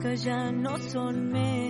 que ja no són més.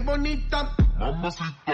Bonita. Mamacita.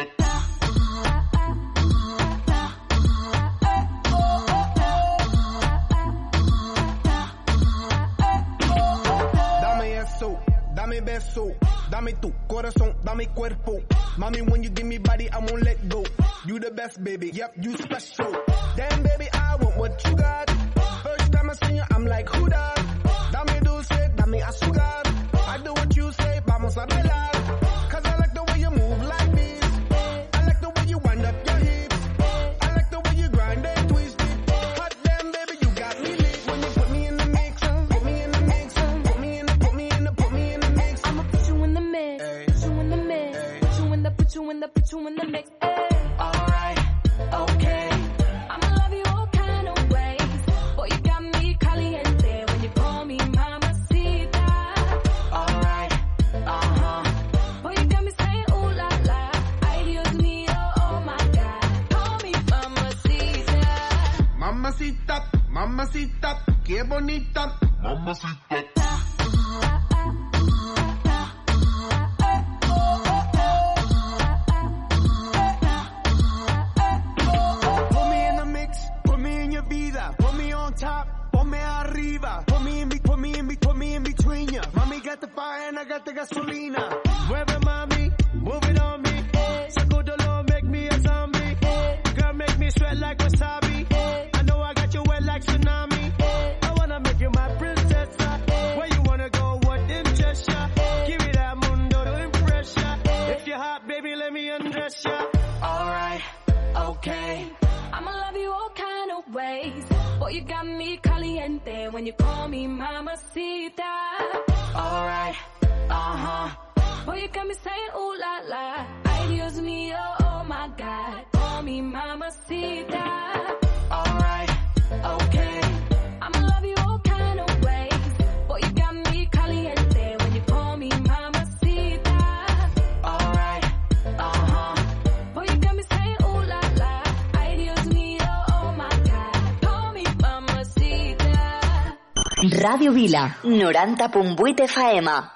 Vila, 90.8 FM.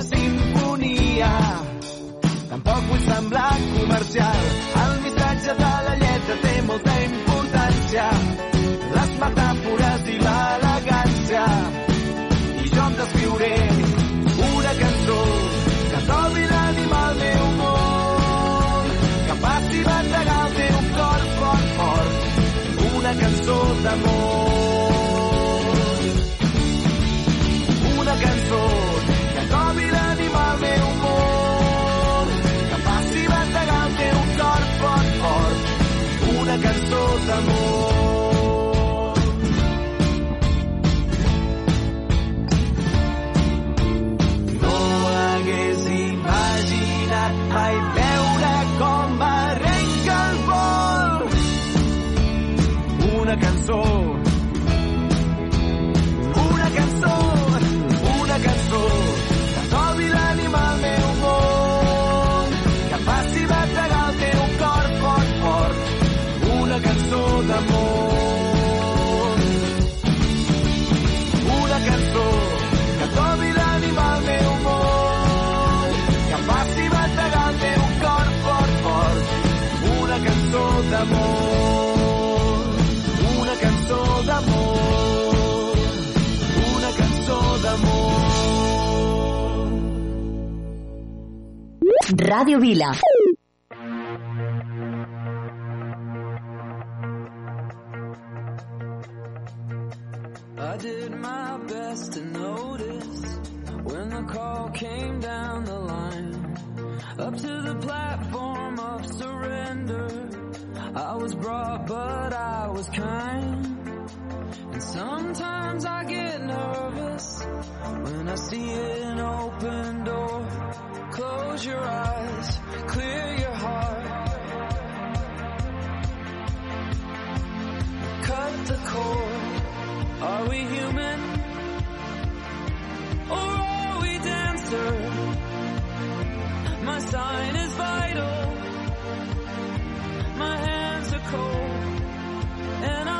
Una sinfonia, tampoc vull semblar comercial, el missatge de la lletra té molta importància, les metàfores i l'elegància, i jo em descriuré una cançó que trobi l'ànima al meu món, que passi bategar el teu cor fort, fort, una cançó d'amor. amor. Ràdio Vila. I did my best to notice when the call came down the line. Up to the platform of surrender. I was brought, but I was kind. And sometimes I get nervous when I see an open. Close your eyes, clear your heart. Cut the cord. Are we human? Or are we dancer? My sign is vital. My hands are cold. And I'm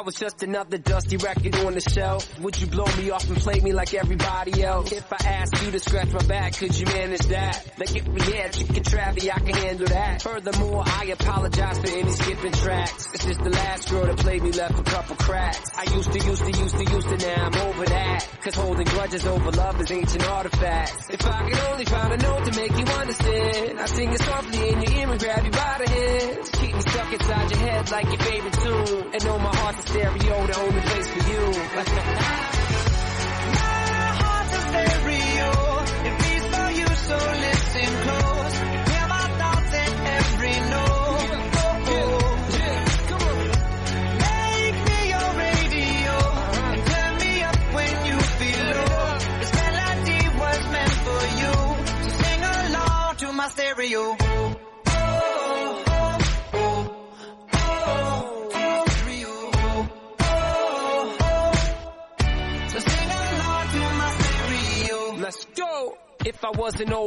I was just another dusty record on the shelf. Would you blow me off and play me like everybody else? If I asked you to scratch my back, could you manage that? Like if we had chicken travy, I can handle that. Furthermore, I apologize for any skipping tracks. This is the last girl that played me left a couple cracks. I used to, used to, used to, used to, now I'm over that. Cause holding grudges over love is ancient artifacts. If I could only find a note to make you understand, I sing it softly in your ear and grab you by the hands. Keep me stuck inside your head like your favorite tune. And know my heart's a stereo, the only place for you. My heart's a.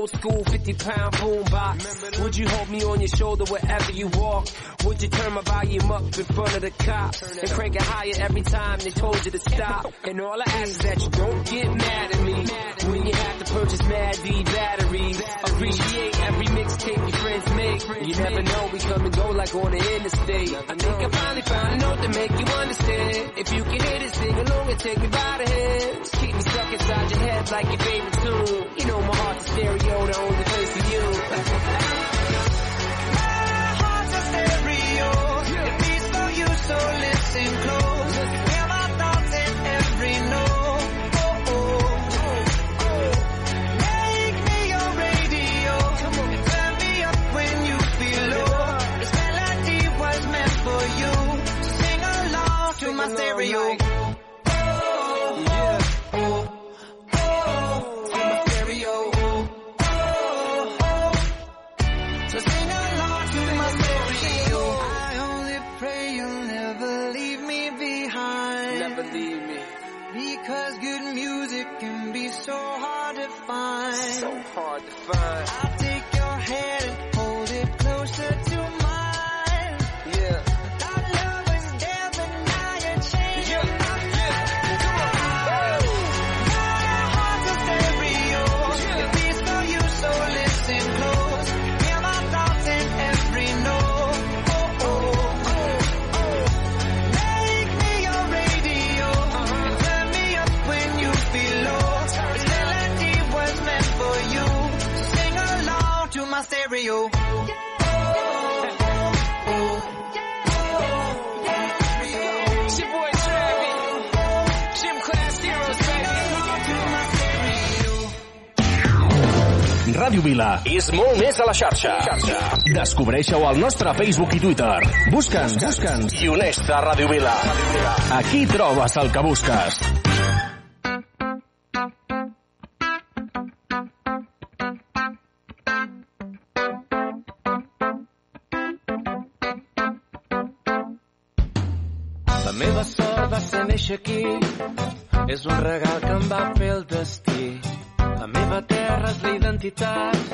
old school 50 pound boombox, would you hold me on your shoulder wherever you walk? Would you turn my volume up in front of the cops and crank it higher every time they told you to stop? And all I ask is that you don't get mad at me when you have to purchase Mad V batteries. Appreciate every mixtape your friends make. You never know, we come and go like on the interstate. I think I finally found a note to make you understand. If you can hit it, sing along and take me by the. Just keep me stuck inside your head like your favorite tune. You know my heart's a stereo, the only place for you. heart's a stereo. It beats for you, so listen close. Ràdio Vila és molt més a la xarxa. Descobreixeu al nostre Facebook i Twitter. Busca'ns, busca'ns i uneix-te a Ràdio Vila. Aquí trobes el que busques. La meva sort va ser néixer aquí, és un regal que em va fer el destí. La meva terra és la identitat,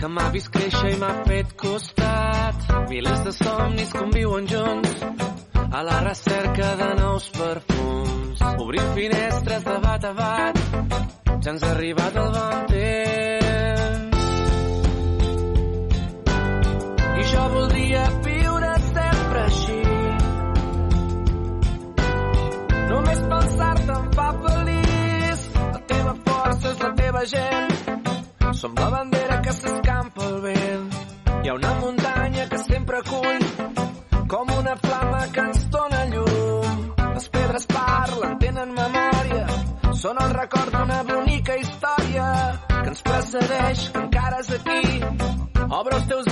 que m'ha vist créixer i m'ha fet costat. Milers de somnis conviuen junts, a la recerca de nous perfums. Obrim finestres de bat a bat, ja ens ha arribat el bon temps. I jo voldria viure sempre així, Només pensar-te em fa feliç. La gent. Som la bandera que s'escampa al vent. Hi ha una muntanya que sempre acull com una flama que ens dona llum. Les pedres parlen, tenen memòria, són el record d'una bonica història que ens precedeix, que encara és aquí. Obre els teus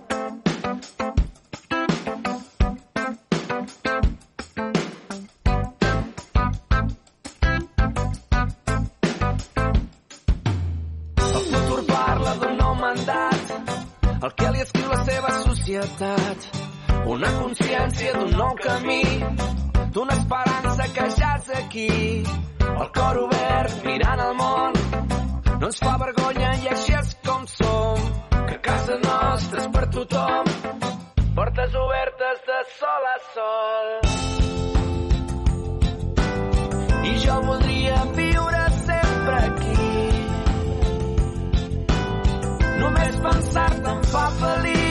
Societat. Una consciència d'un nou camí, d'una esperança que ja és aquí. El cor obert, mirant el món, no ens fa vergonya i així és com som. Que casa nostra és per sol a sol. I jo voldria viure sempre aquí. Només pensar-te em fa feliç.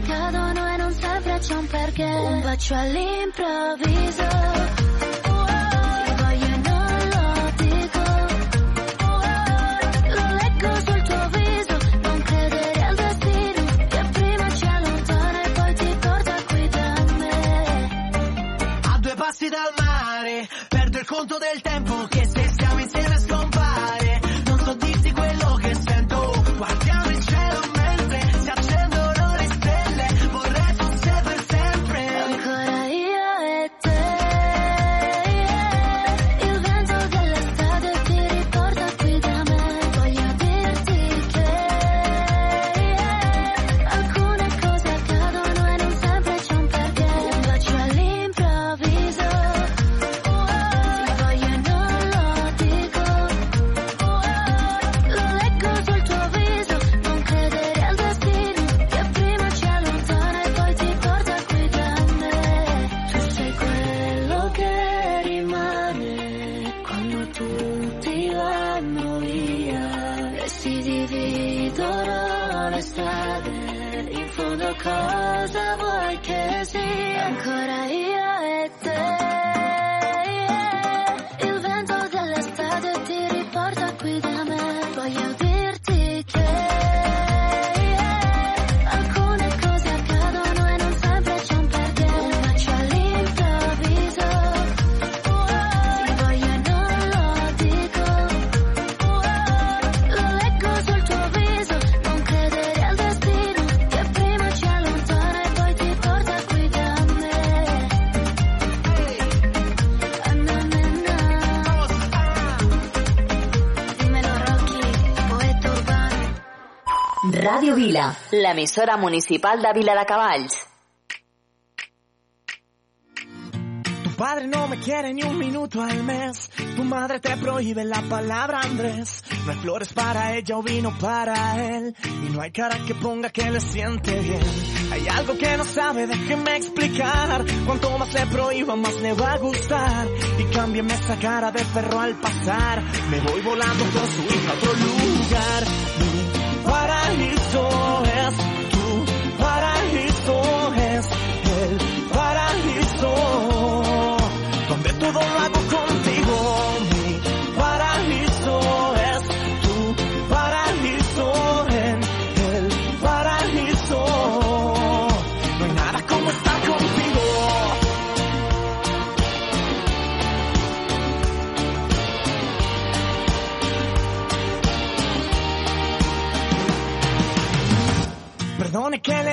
Accadono e non sempre c'è un perché. Un bacio all'improvviso. Vila. L'emissora municipal de Viladecavalls. Tu padre no me quiere ni un minuto al mes. Tu madre te prohíbe la palabra Andrés. No hay flores para ella o vino para él. Y no hay cara que ponga que le siente bien. Hay algo que no sabe, déjeme explicar. Cuanto más le prohíba, más le va a gustar. Y cámbiame esa cara de perro al pasar. Me voy volando con su hija a otro lugar.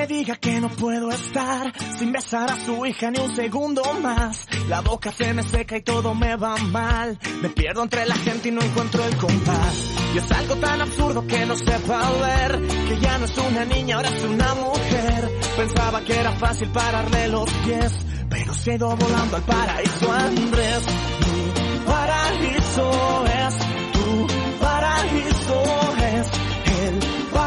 diga que no puedo estar sin besar a su hija ni un segundo más. La boca se me seca y todo me va mal. Me pierdo entre la gente y no encuentro el compás. Y es algo tan absurdo que no sepa ver que ya no es una niña, ahora es una mujer. Pensaba que era fácil pararle los pies, pero se ha ido volando al paraíso Andrés. Tu paraíso es, tu paraíso es el paraíso.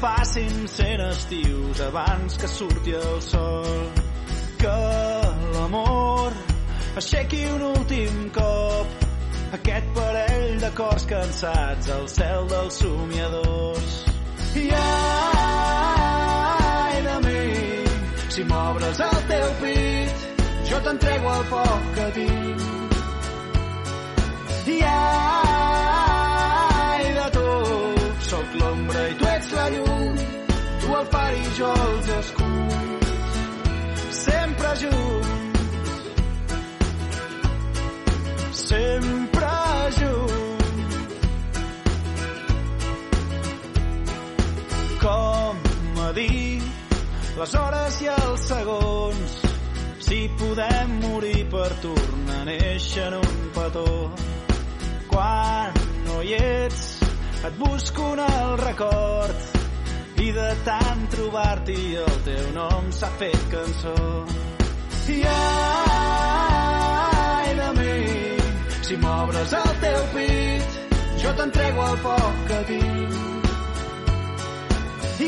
Passin cent estius abans que surti el sol. Que l'amor aixequi un últim cop aquest parell de cors cansats al cel dels somiadors. I ai de mi, si m'obres el teu pit, jo t'entrego el poc que tinc. I ai far i jo els escuts, sempre junts, sempre junts. Com a dir les hores i els segons, si podem morir per tornar a néixer en un petó. Quan no hi ets et busco en el record i de tant trobar-t'hi el teu nom s'ha fet cançó. I ai de mi si m'obres el teu pit jo t'entrego el poc que tinc.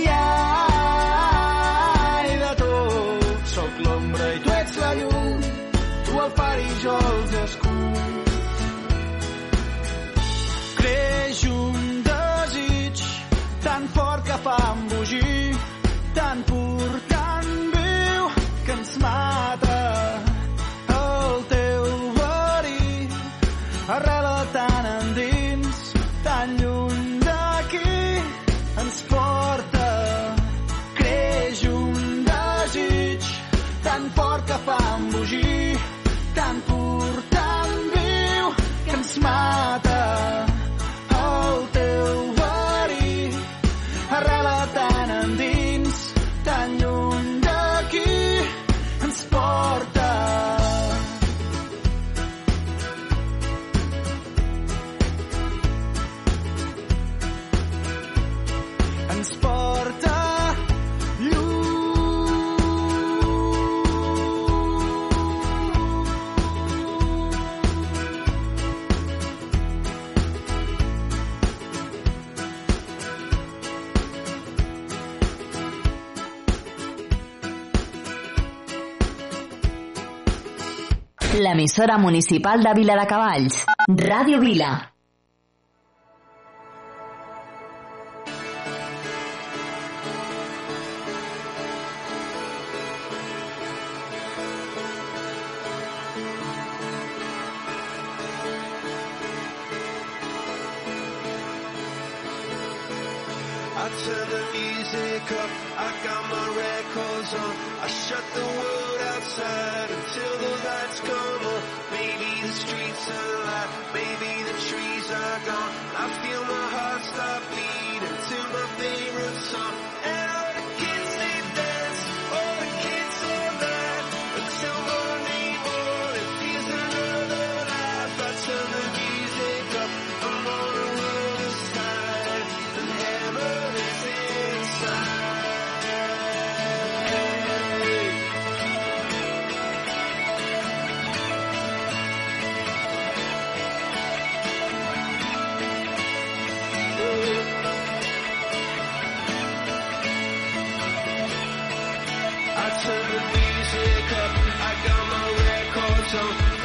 I ai de tu sóc l'ombra i tu ets la llum tu el far i jo els escuts fort que fa embogir, tan pur, tan viu, que ens mata. L'emissora municipal de Vila de Cavalls. Ràdio Vila. I turn the music up, I got my records on. I shut the world so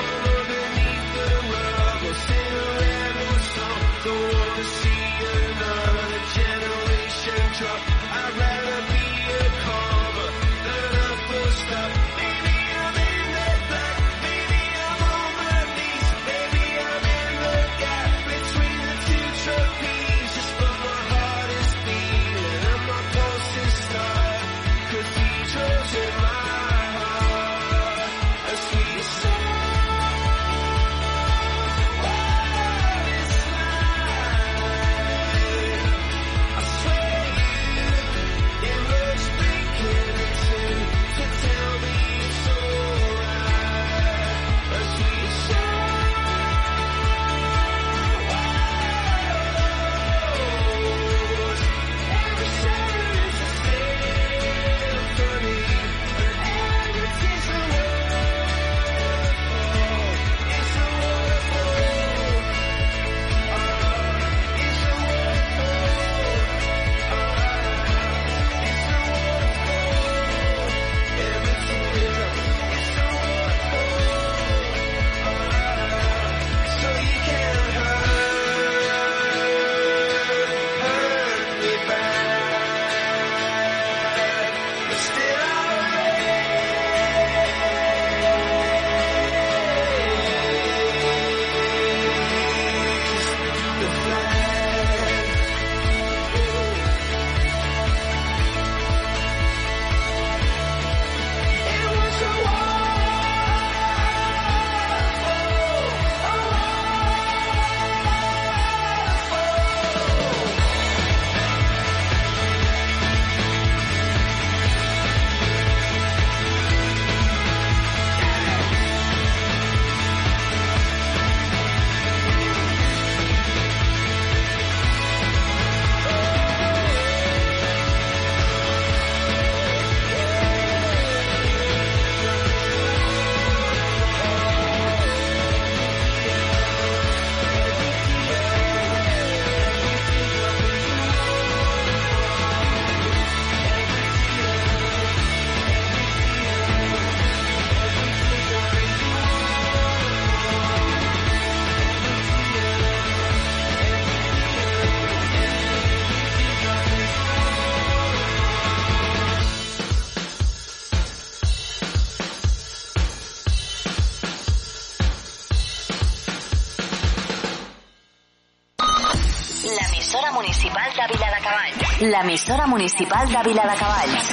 Emisora municipal de Vila de Cavalls.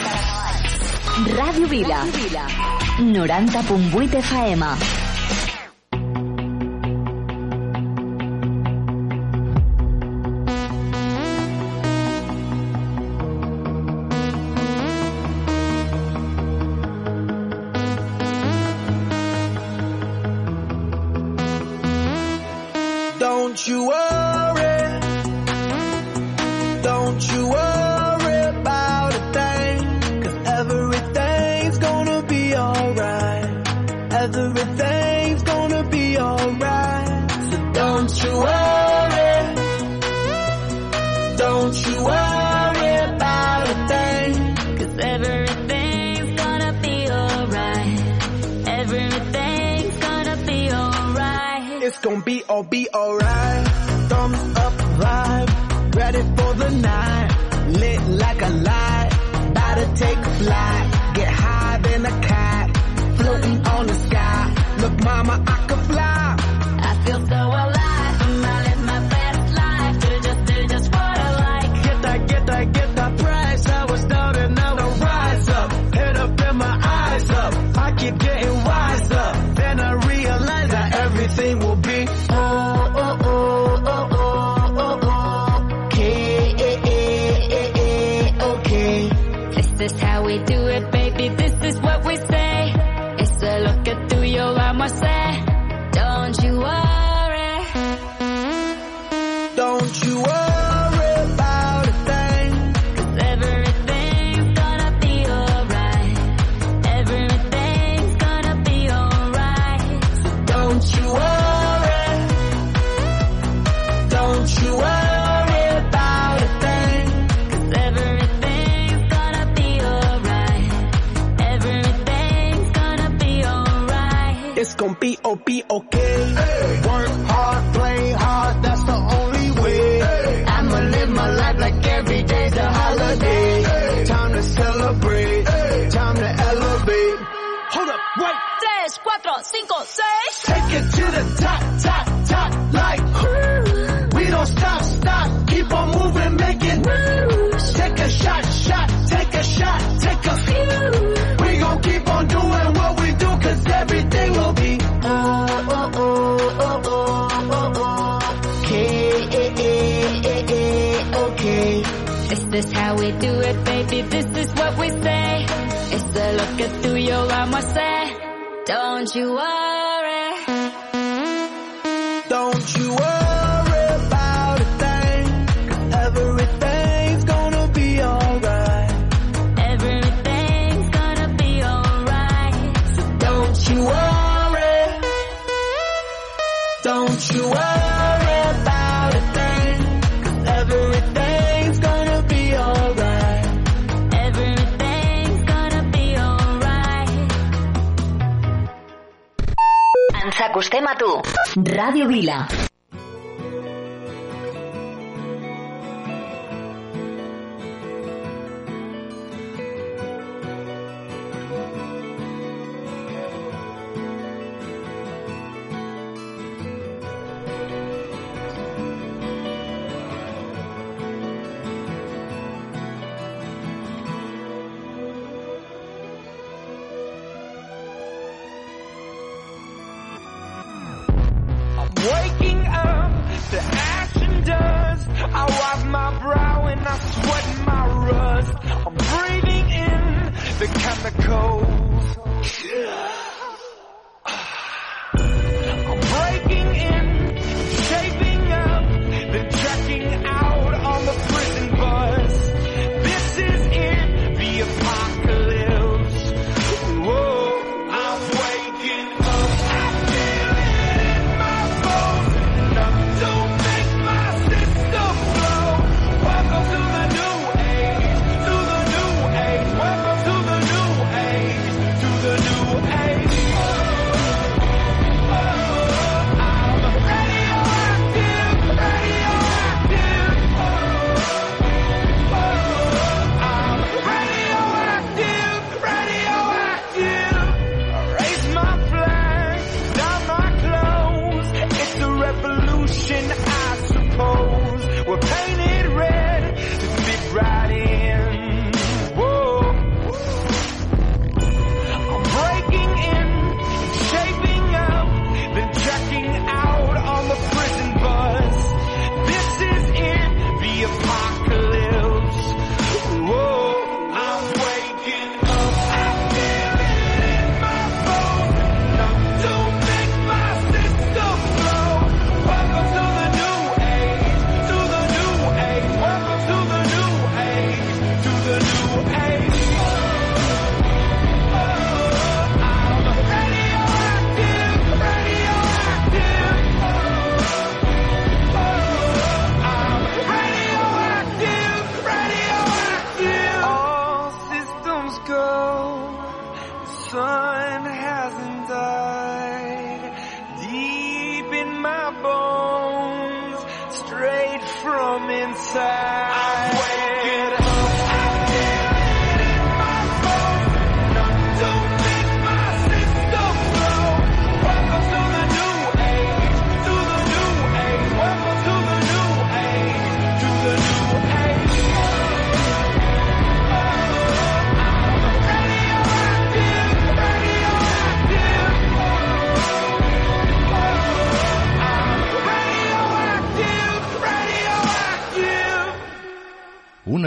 Ràdio Vila. 90.8 FM. Don't you worry I'm a. we do it, baby, this is what we say. It's a look at through your arm, say, don't you worry. Radio Vila. I wipe my brow and I sweat my rust. I'm breathing in the chemicals.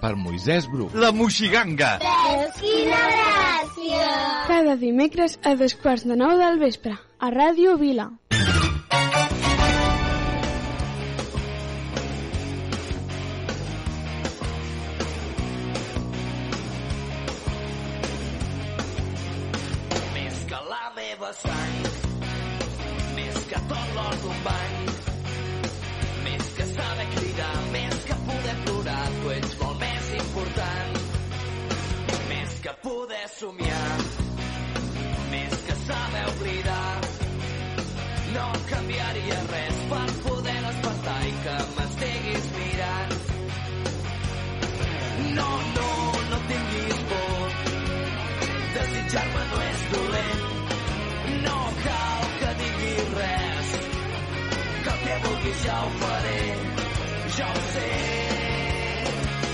per Moisès Bru. La Moixiganga. Quina gràcia. Cada dimecres a dos quarts de nou del vespre, a Ràdio Vila. Més que la meva sang, més que tot l'or d'un bany, ja ho faré. Jo ho sé,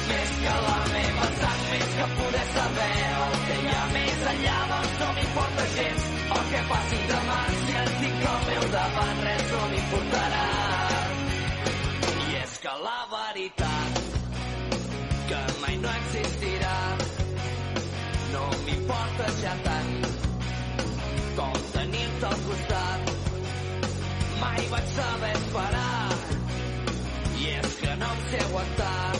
més que la meva sang, més que poder saber el que hi ha més enllà, doncs no m'importa gens el que passi demà. Si et tinc al meu davant, res no m'importarà. I és que la veritat que mai no existirà no m'importa ja tant com tenir-te al costat. Mai vaig saber esperar em sé aguantar.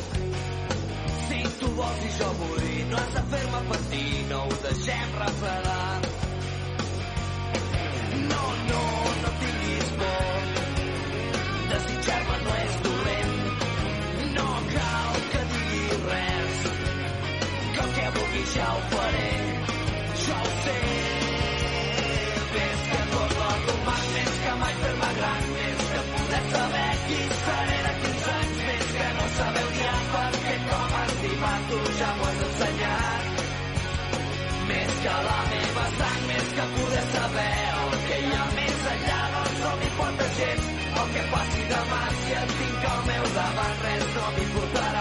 Si tu vols i jo vull, no has de fer-me patir, no ho deixem refredar. No, no, no tinguis por, desitjar-me no és dolent, no cal que diguis res, que el que vulguis ja ho faré. Jo ho sé. Més que tot banc, més que mai fer-me gran, més que poder saber qui seré tu ja m'ho has ensenyat. Més que la meva sang, més que poder saber el que hi ha més enllà, doncs no m'importa gens el que passi demà, si et tinc al meu davant, res no m'importarà.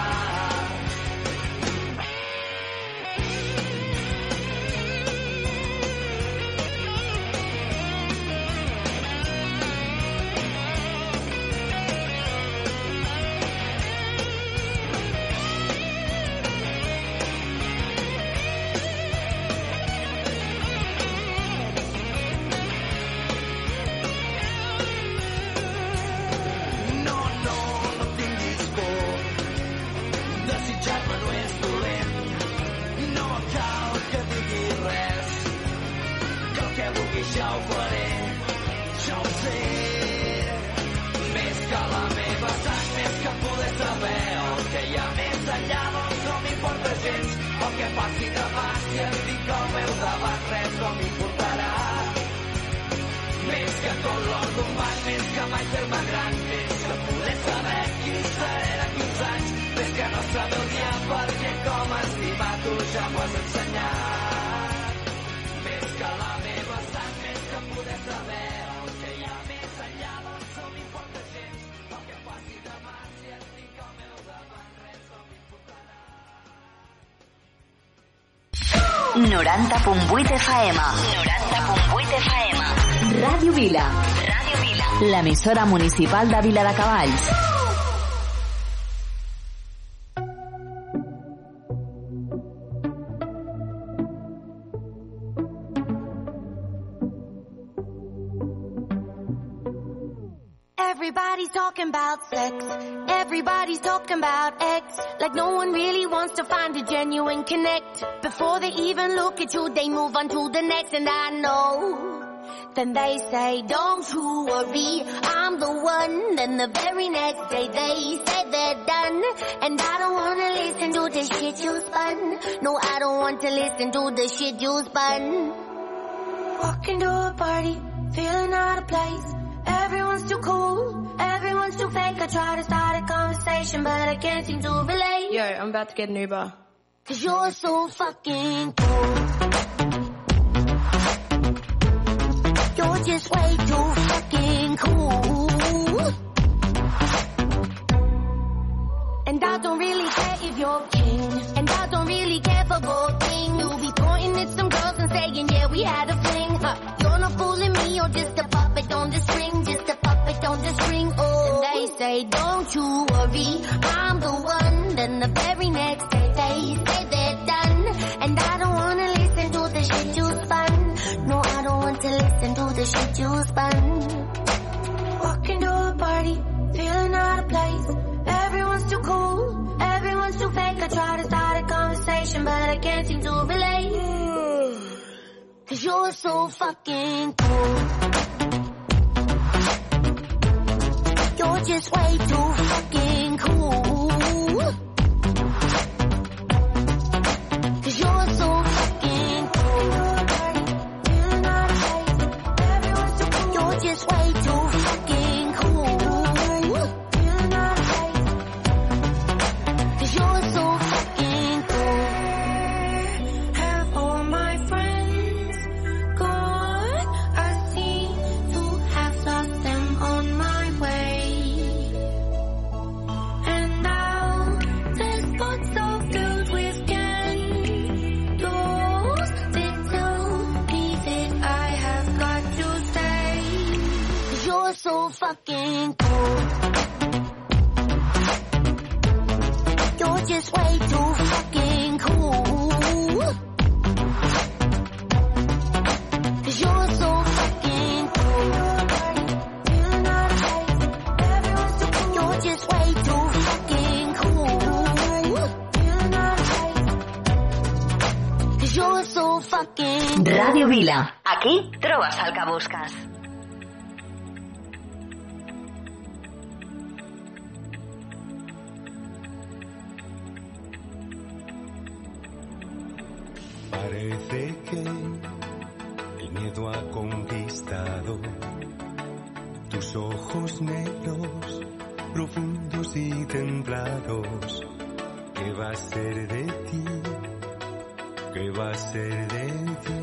90.8 FM. 90.8 FM. Ràdio Vila. Ràdio Vila. L'emissora municipal de Vila de Cavalls. Everybody's talking about sex. Everybody's talking about X. Like no one really wants to find a genuine connect. Before they even look at you, they move on to the next. And I know. Then they say, don't you worry, I'm the one. Then the very next day they say they're done. And I don't wanna listen to the shit you spun. No, I don't want to listen to the shit you spun. Walking to a party, feeling out of place. Everyone's too cool, everyone's too fake. I try to start a conversation, but I can't seem to relate. Yo, I'm about to get an Uber. Cause you're so fucking cool. You're just way too fucking cool. And I don't really care if you're king. And I don't really care for gold thing. You'll be pointing at some girls and saying, yeah, we had a fling. Huh. You're not fooling me, you're just a the and they say, don't you worry, I'm the one. Then the very next day they say they're done. And I don't wanna listen to the shit you spun. No, I don't want to listen to the shit you spun. Walking to a party, feeling out of place. Everyone's too cool, everyone's too fake. I try to start a conversation, but I can't seem to relate. Cause you're so fucking cool. You're just way too fucking cool. So fucking cool. You're just way too fucking cool. Cause you're so fucking cool. You're just way too fucking cool. Cause you're so fucking Ràdio Vila. Aquí trobes el que busques. Parece que el miedo ha conquistado tus ojos negros, profundos y templados. ¿Qué va a ser de ti? ¿Qué va a ser de ti?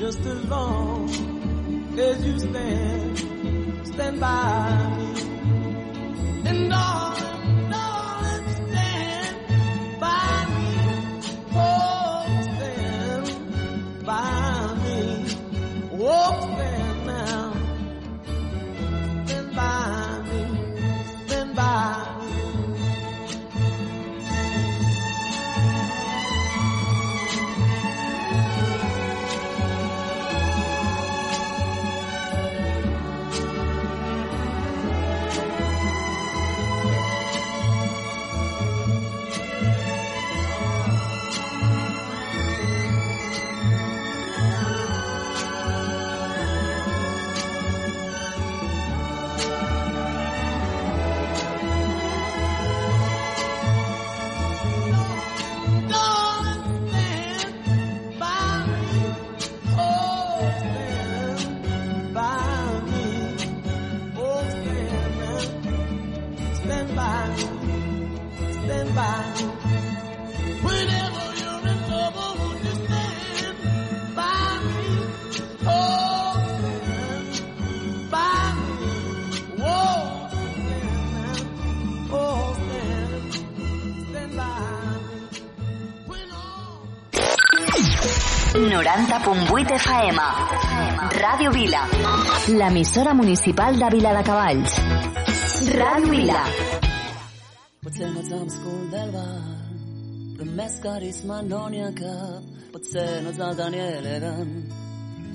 just as long as you stand, stand by 90.8 FM. Ràdio Vila. L'emissora municipal de Vila de Cavalls. Ràdio Vila. Potser no ets amb escul del bar, però més carisma no n'hi ha cap. Potser no ets el Daniel Egan,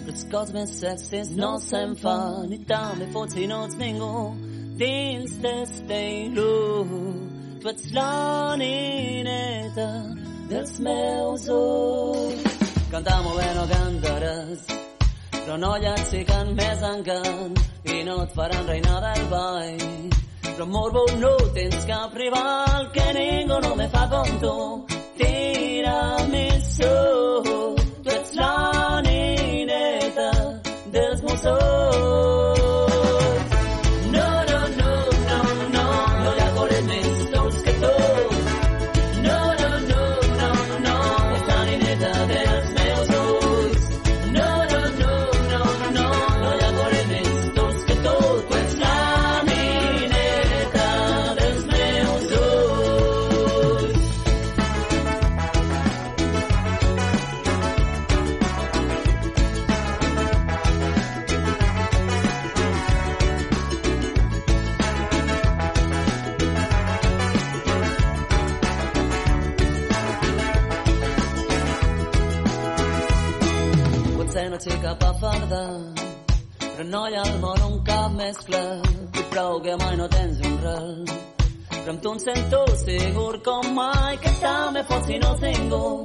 però els cops més sexis no se'n fan. I també fots si no ets ningú dins d'estiu. Tu ets la nineta dels meus ulls. Cantar molt bé no cantaràs, però no llacs ficant més encant i no et faran reina del ball. Però morbo no tens cap rival que ningú no me fa com tu. Tiramisú, tu ets la nineta dels meus també pots si no tengo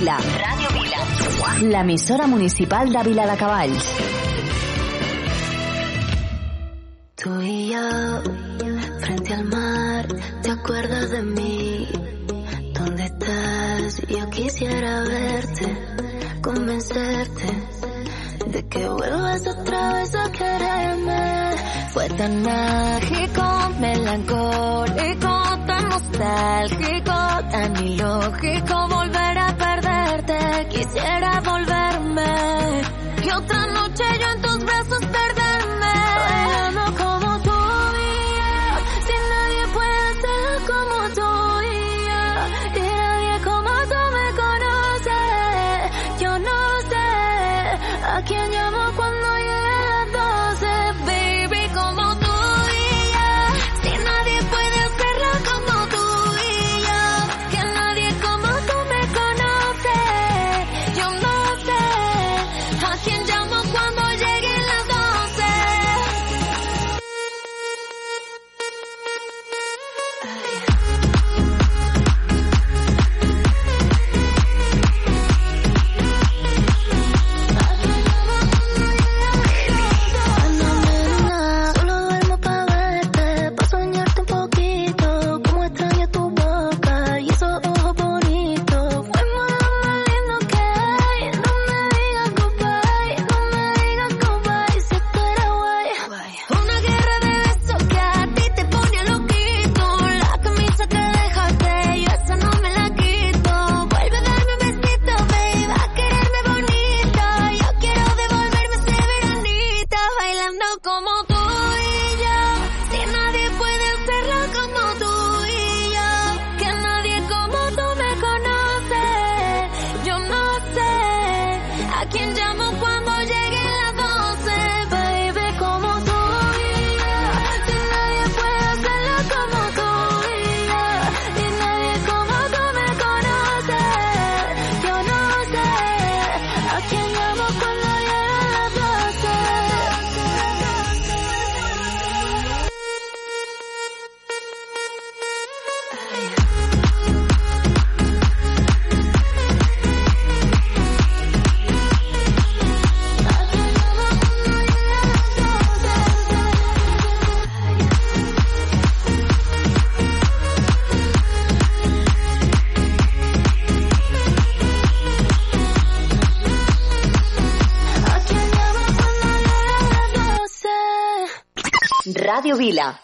Radio Vila. La emisora municipal de Vila de Cavalls. Ràdio Vila.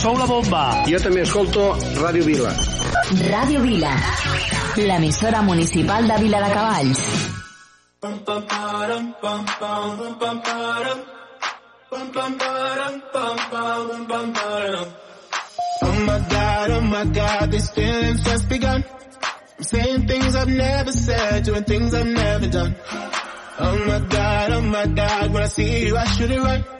Sou la bomba. Jo també escolto Ràdio Vila. Ràdio Vila. L'emissora municipal de Vila de Cavalls. Oh my god, oh my god, these feelings just begun. I'm saying things I've never said, doing things I've never done. Oh my god, oh my god, when I see you I should it right.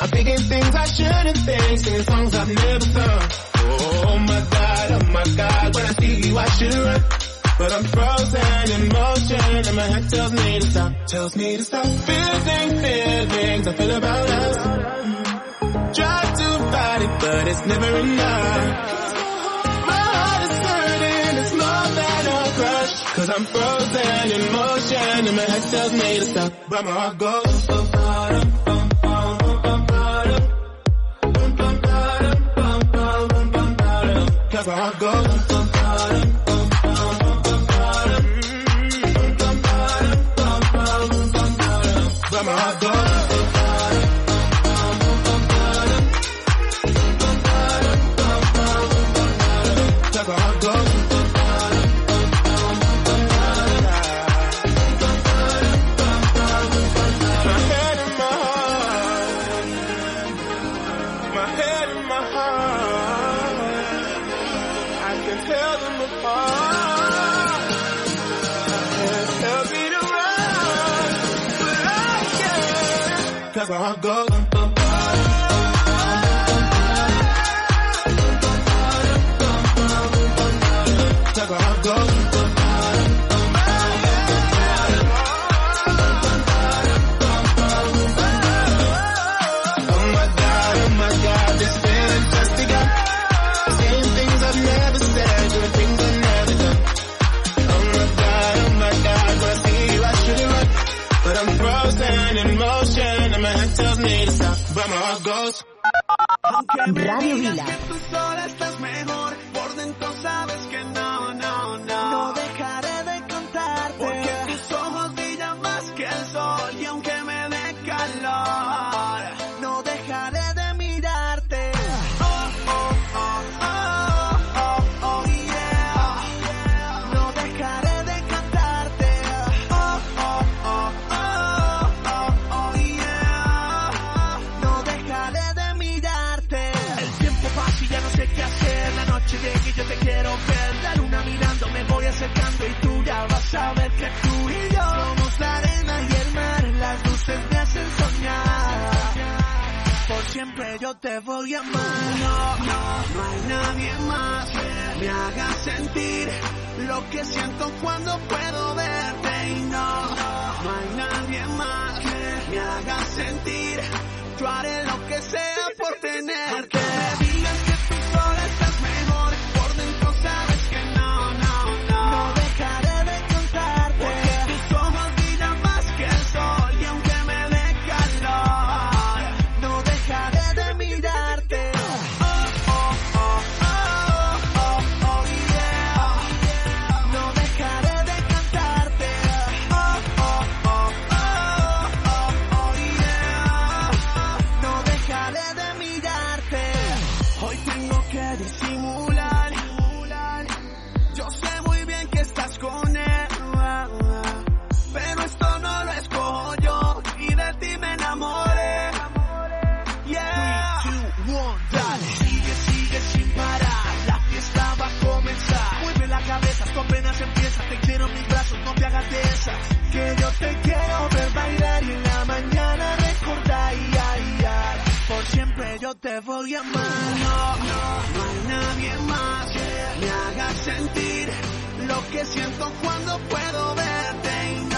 I'm thinking things I shouldn't think, singing songs I've never sung. Oh my god, oh my god, when I see you I should run. But I'm frozen in motion and my head tells me to stop, tells me to stop. Feeling feelings I feel about us. Try to fight it, but it's never enough. Cause I'm frozen in motion and my head tells me to stop. But my heart goes. that's I go. Radio Vila. te voy a amar. No, no, no hay nadie más que me haga sentir lo que siento cuando puedo verte. Y no, no hay nadie más que me haga sentir. Yo haré lo que sea por tenerte. tuya, mano. No hay nadie más que me haga sentir lo que siento cuando puedo verte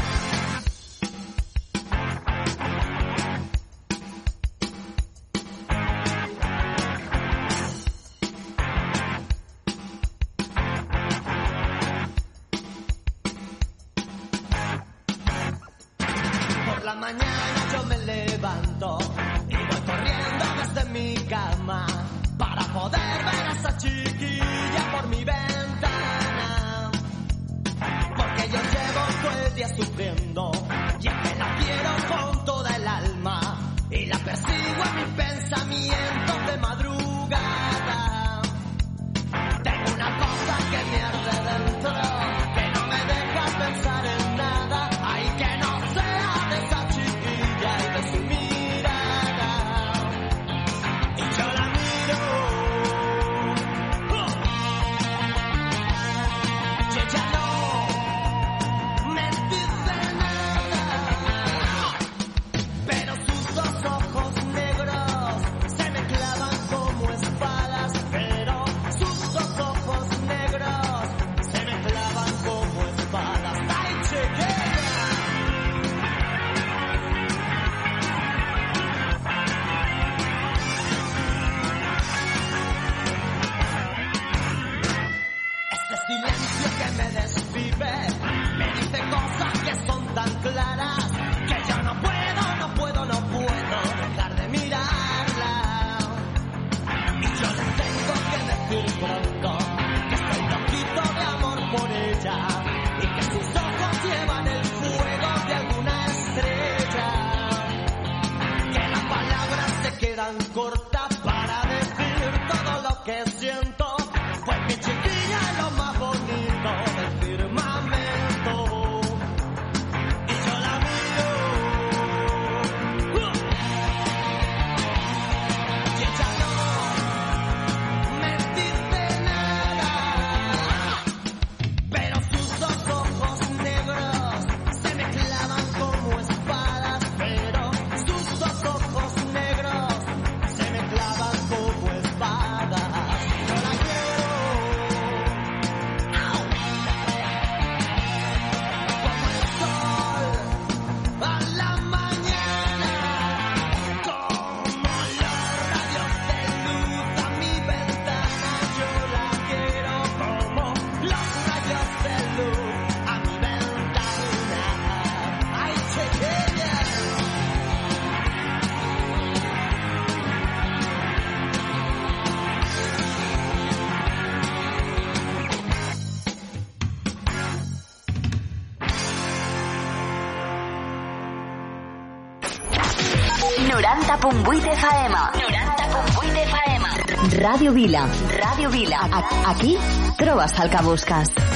faema. 90.8 de faema. Ràdio Vila. Ràdio Vila. Aquí trobes el.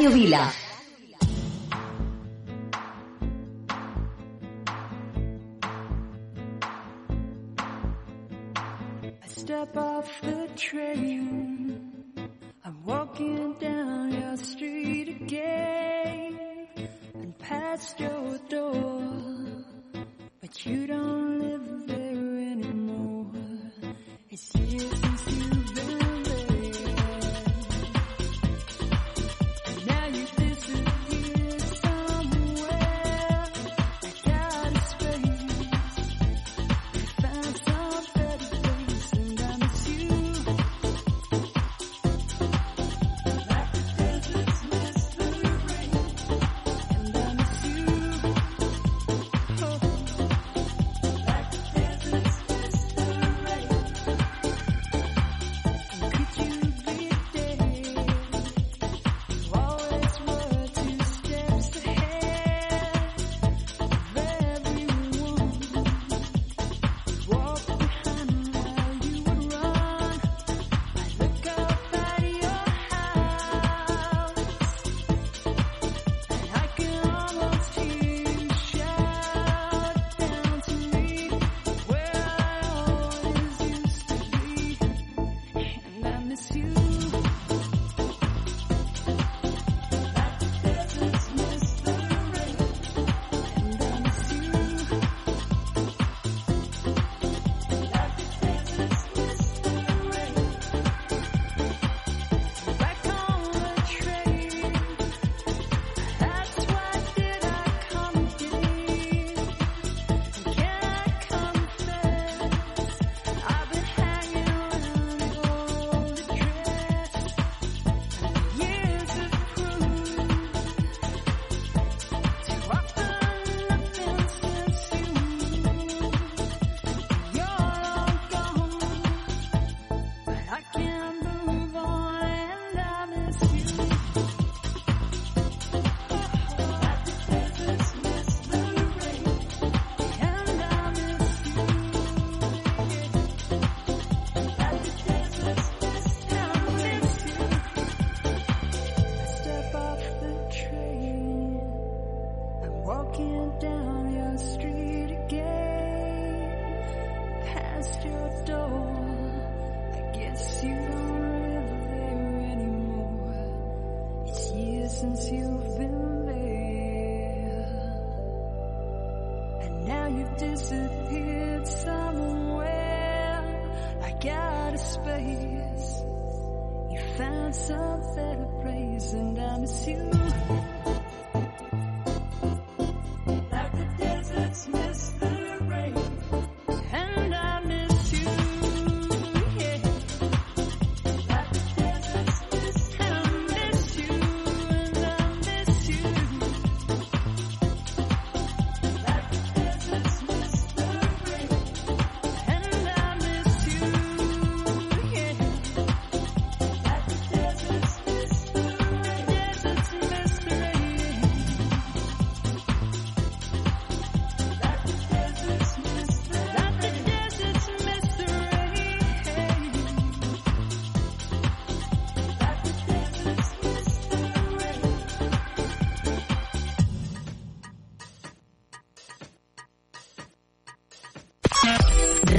Radio Vila. I step off the train. I'm walking down your street again and past your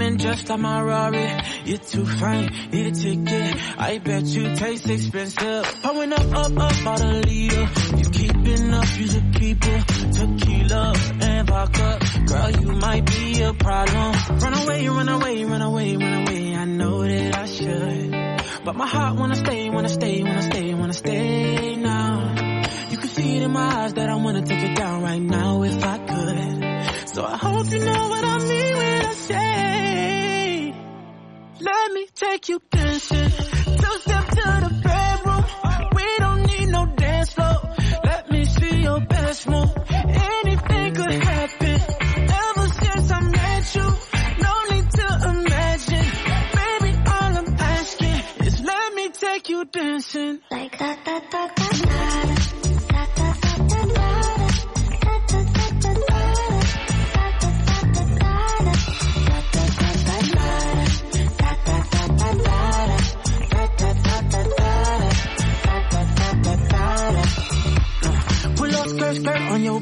coming just like my Rari. You're too fine, need a ticket. I bet you taste expensive. Pouring up, up, up, out a leader. You keeping up, you the keeper. Tequila and vodka. Girl, you might be a problem. Run away, run away, run away, run away. I know that I should. But my heart wanna stay, wanna stay, wanna stay, wanna stay now. You can see it in my eyes that I wanna take it down right now if I could. So I hope you know what I mean when I say let me take you dancing.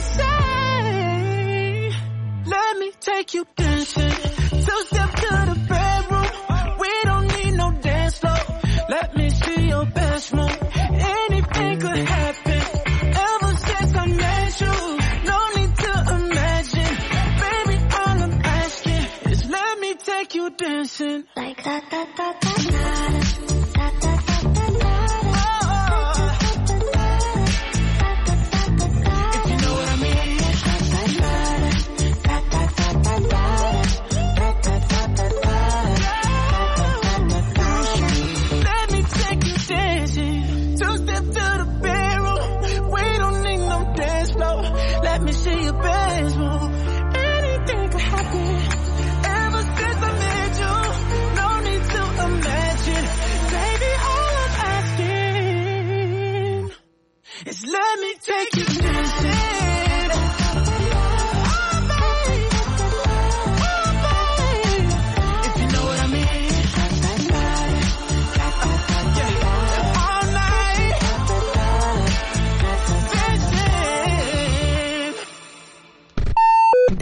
say, let me take you dancing.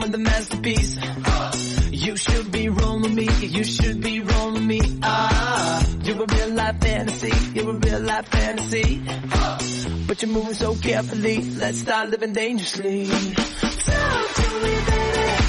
I'm the masterpiece. Uh, you should be rolling me. You should be rolling me. Uh, ah, you're a real life fantasy. You're a real life fantasy. Uh, but you're moving so carefully. Let's start living dangerously. Talk to me, baby.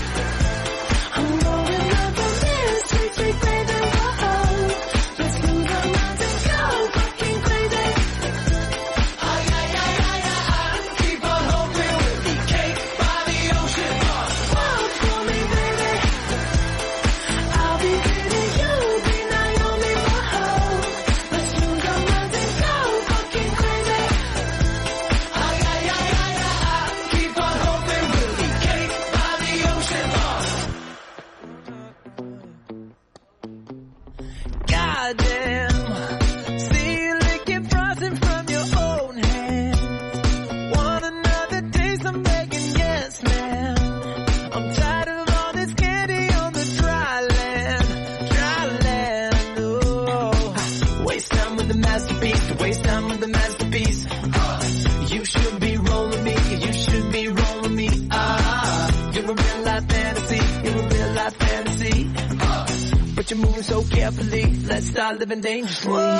been dangerous.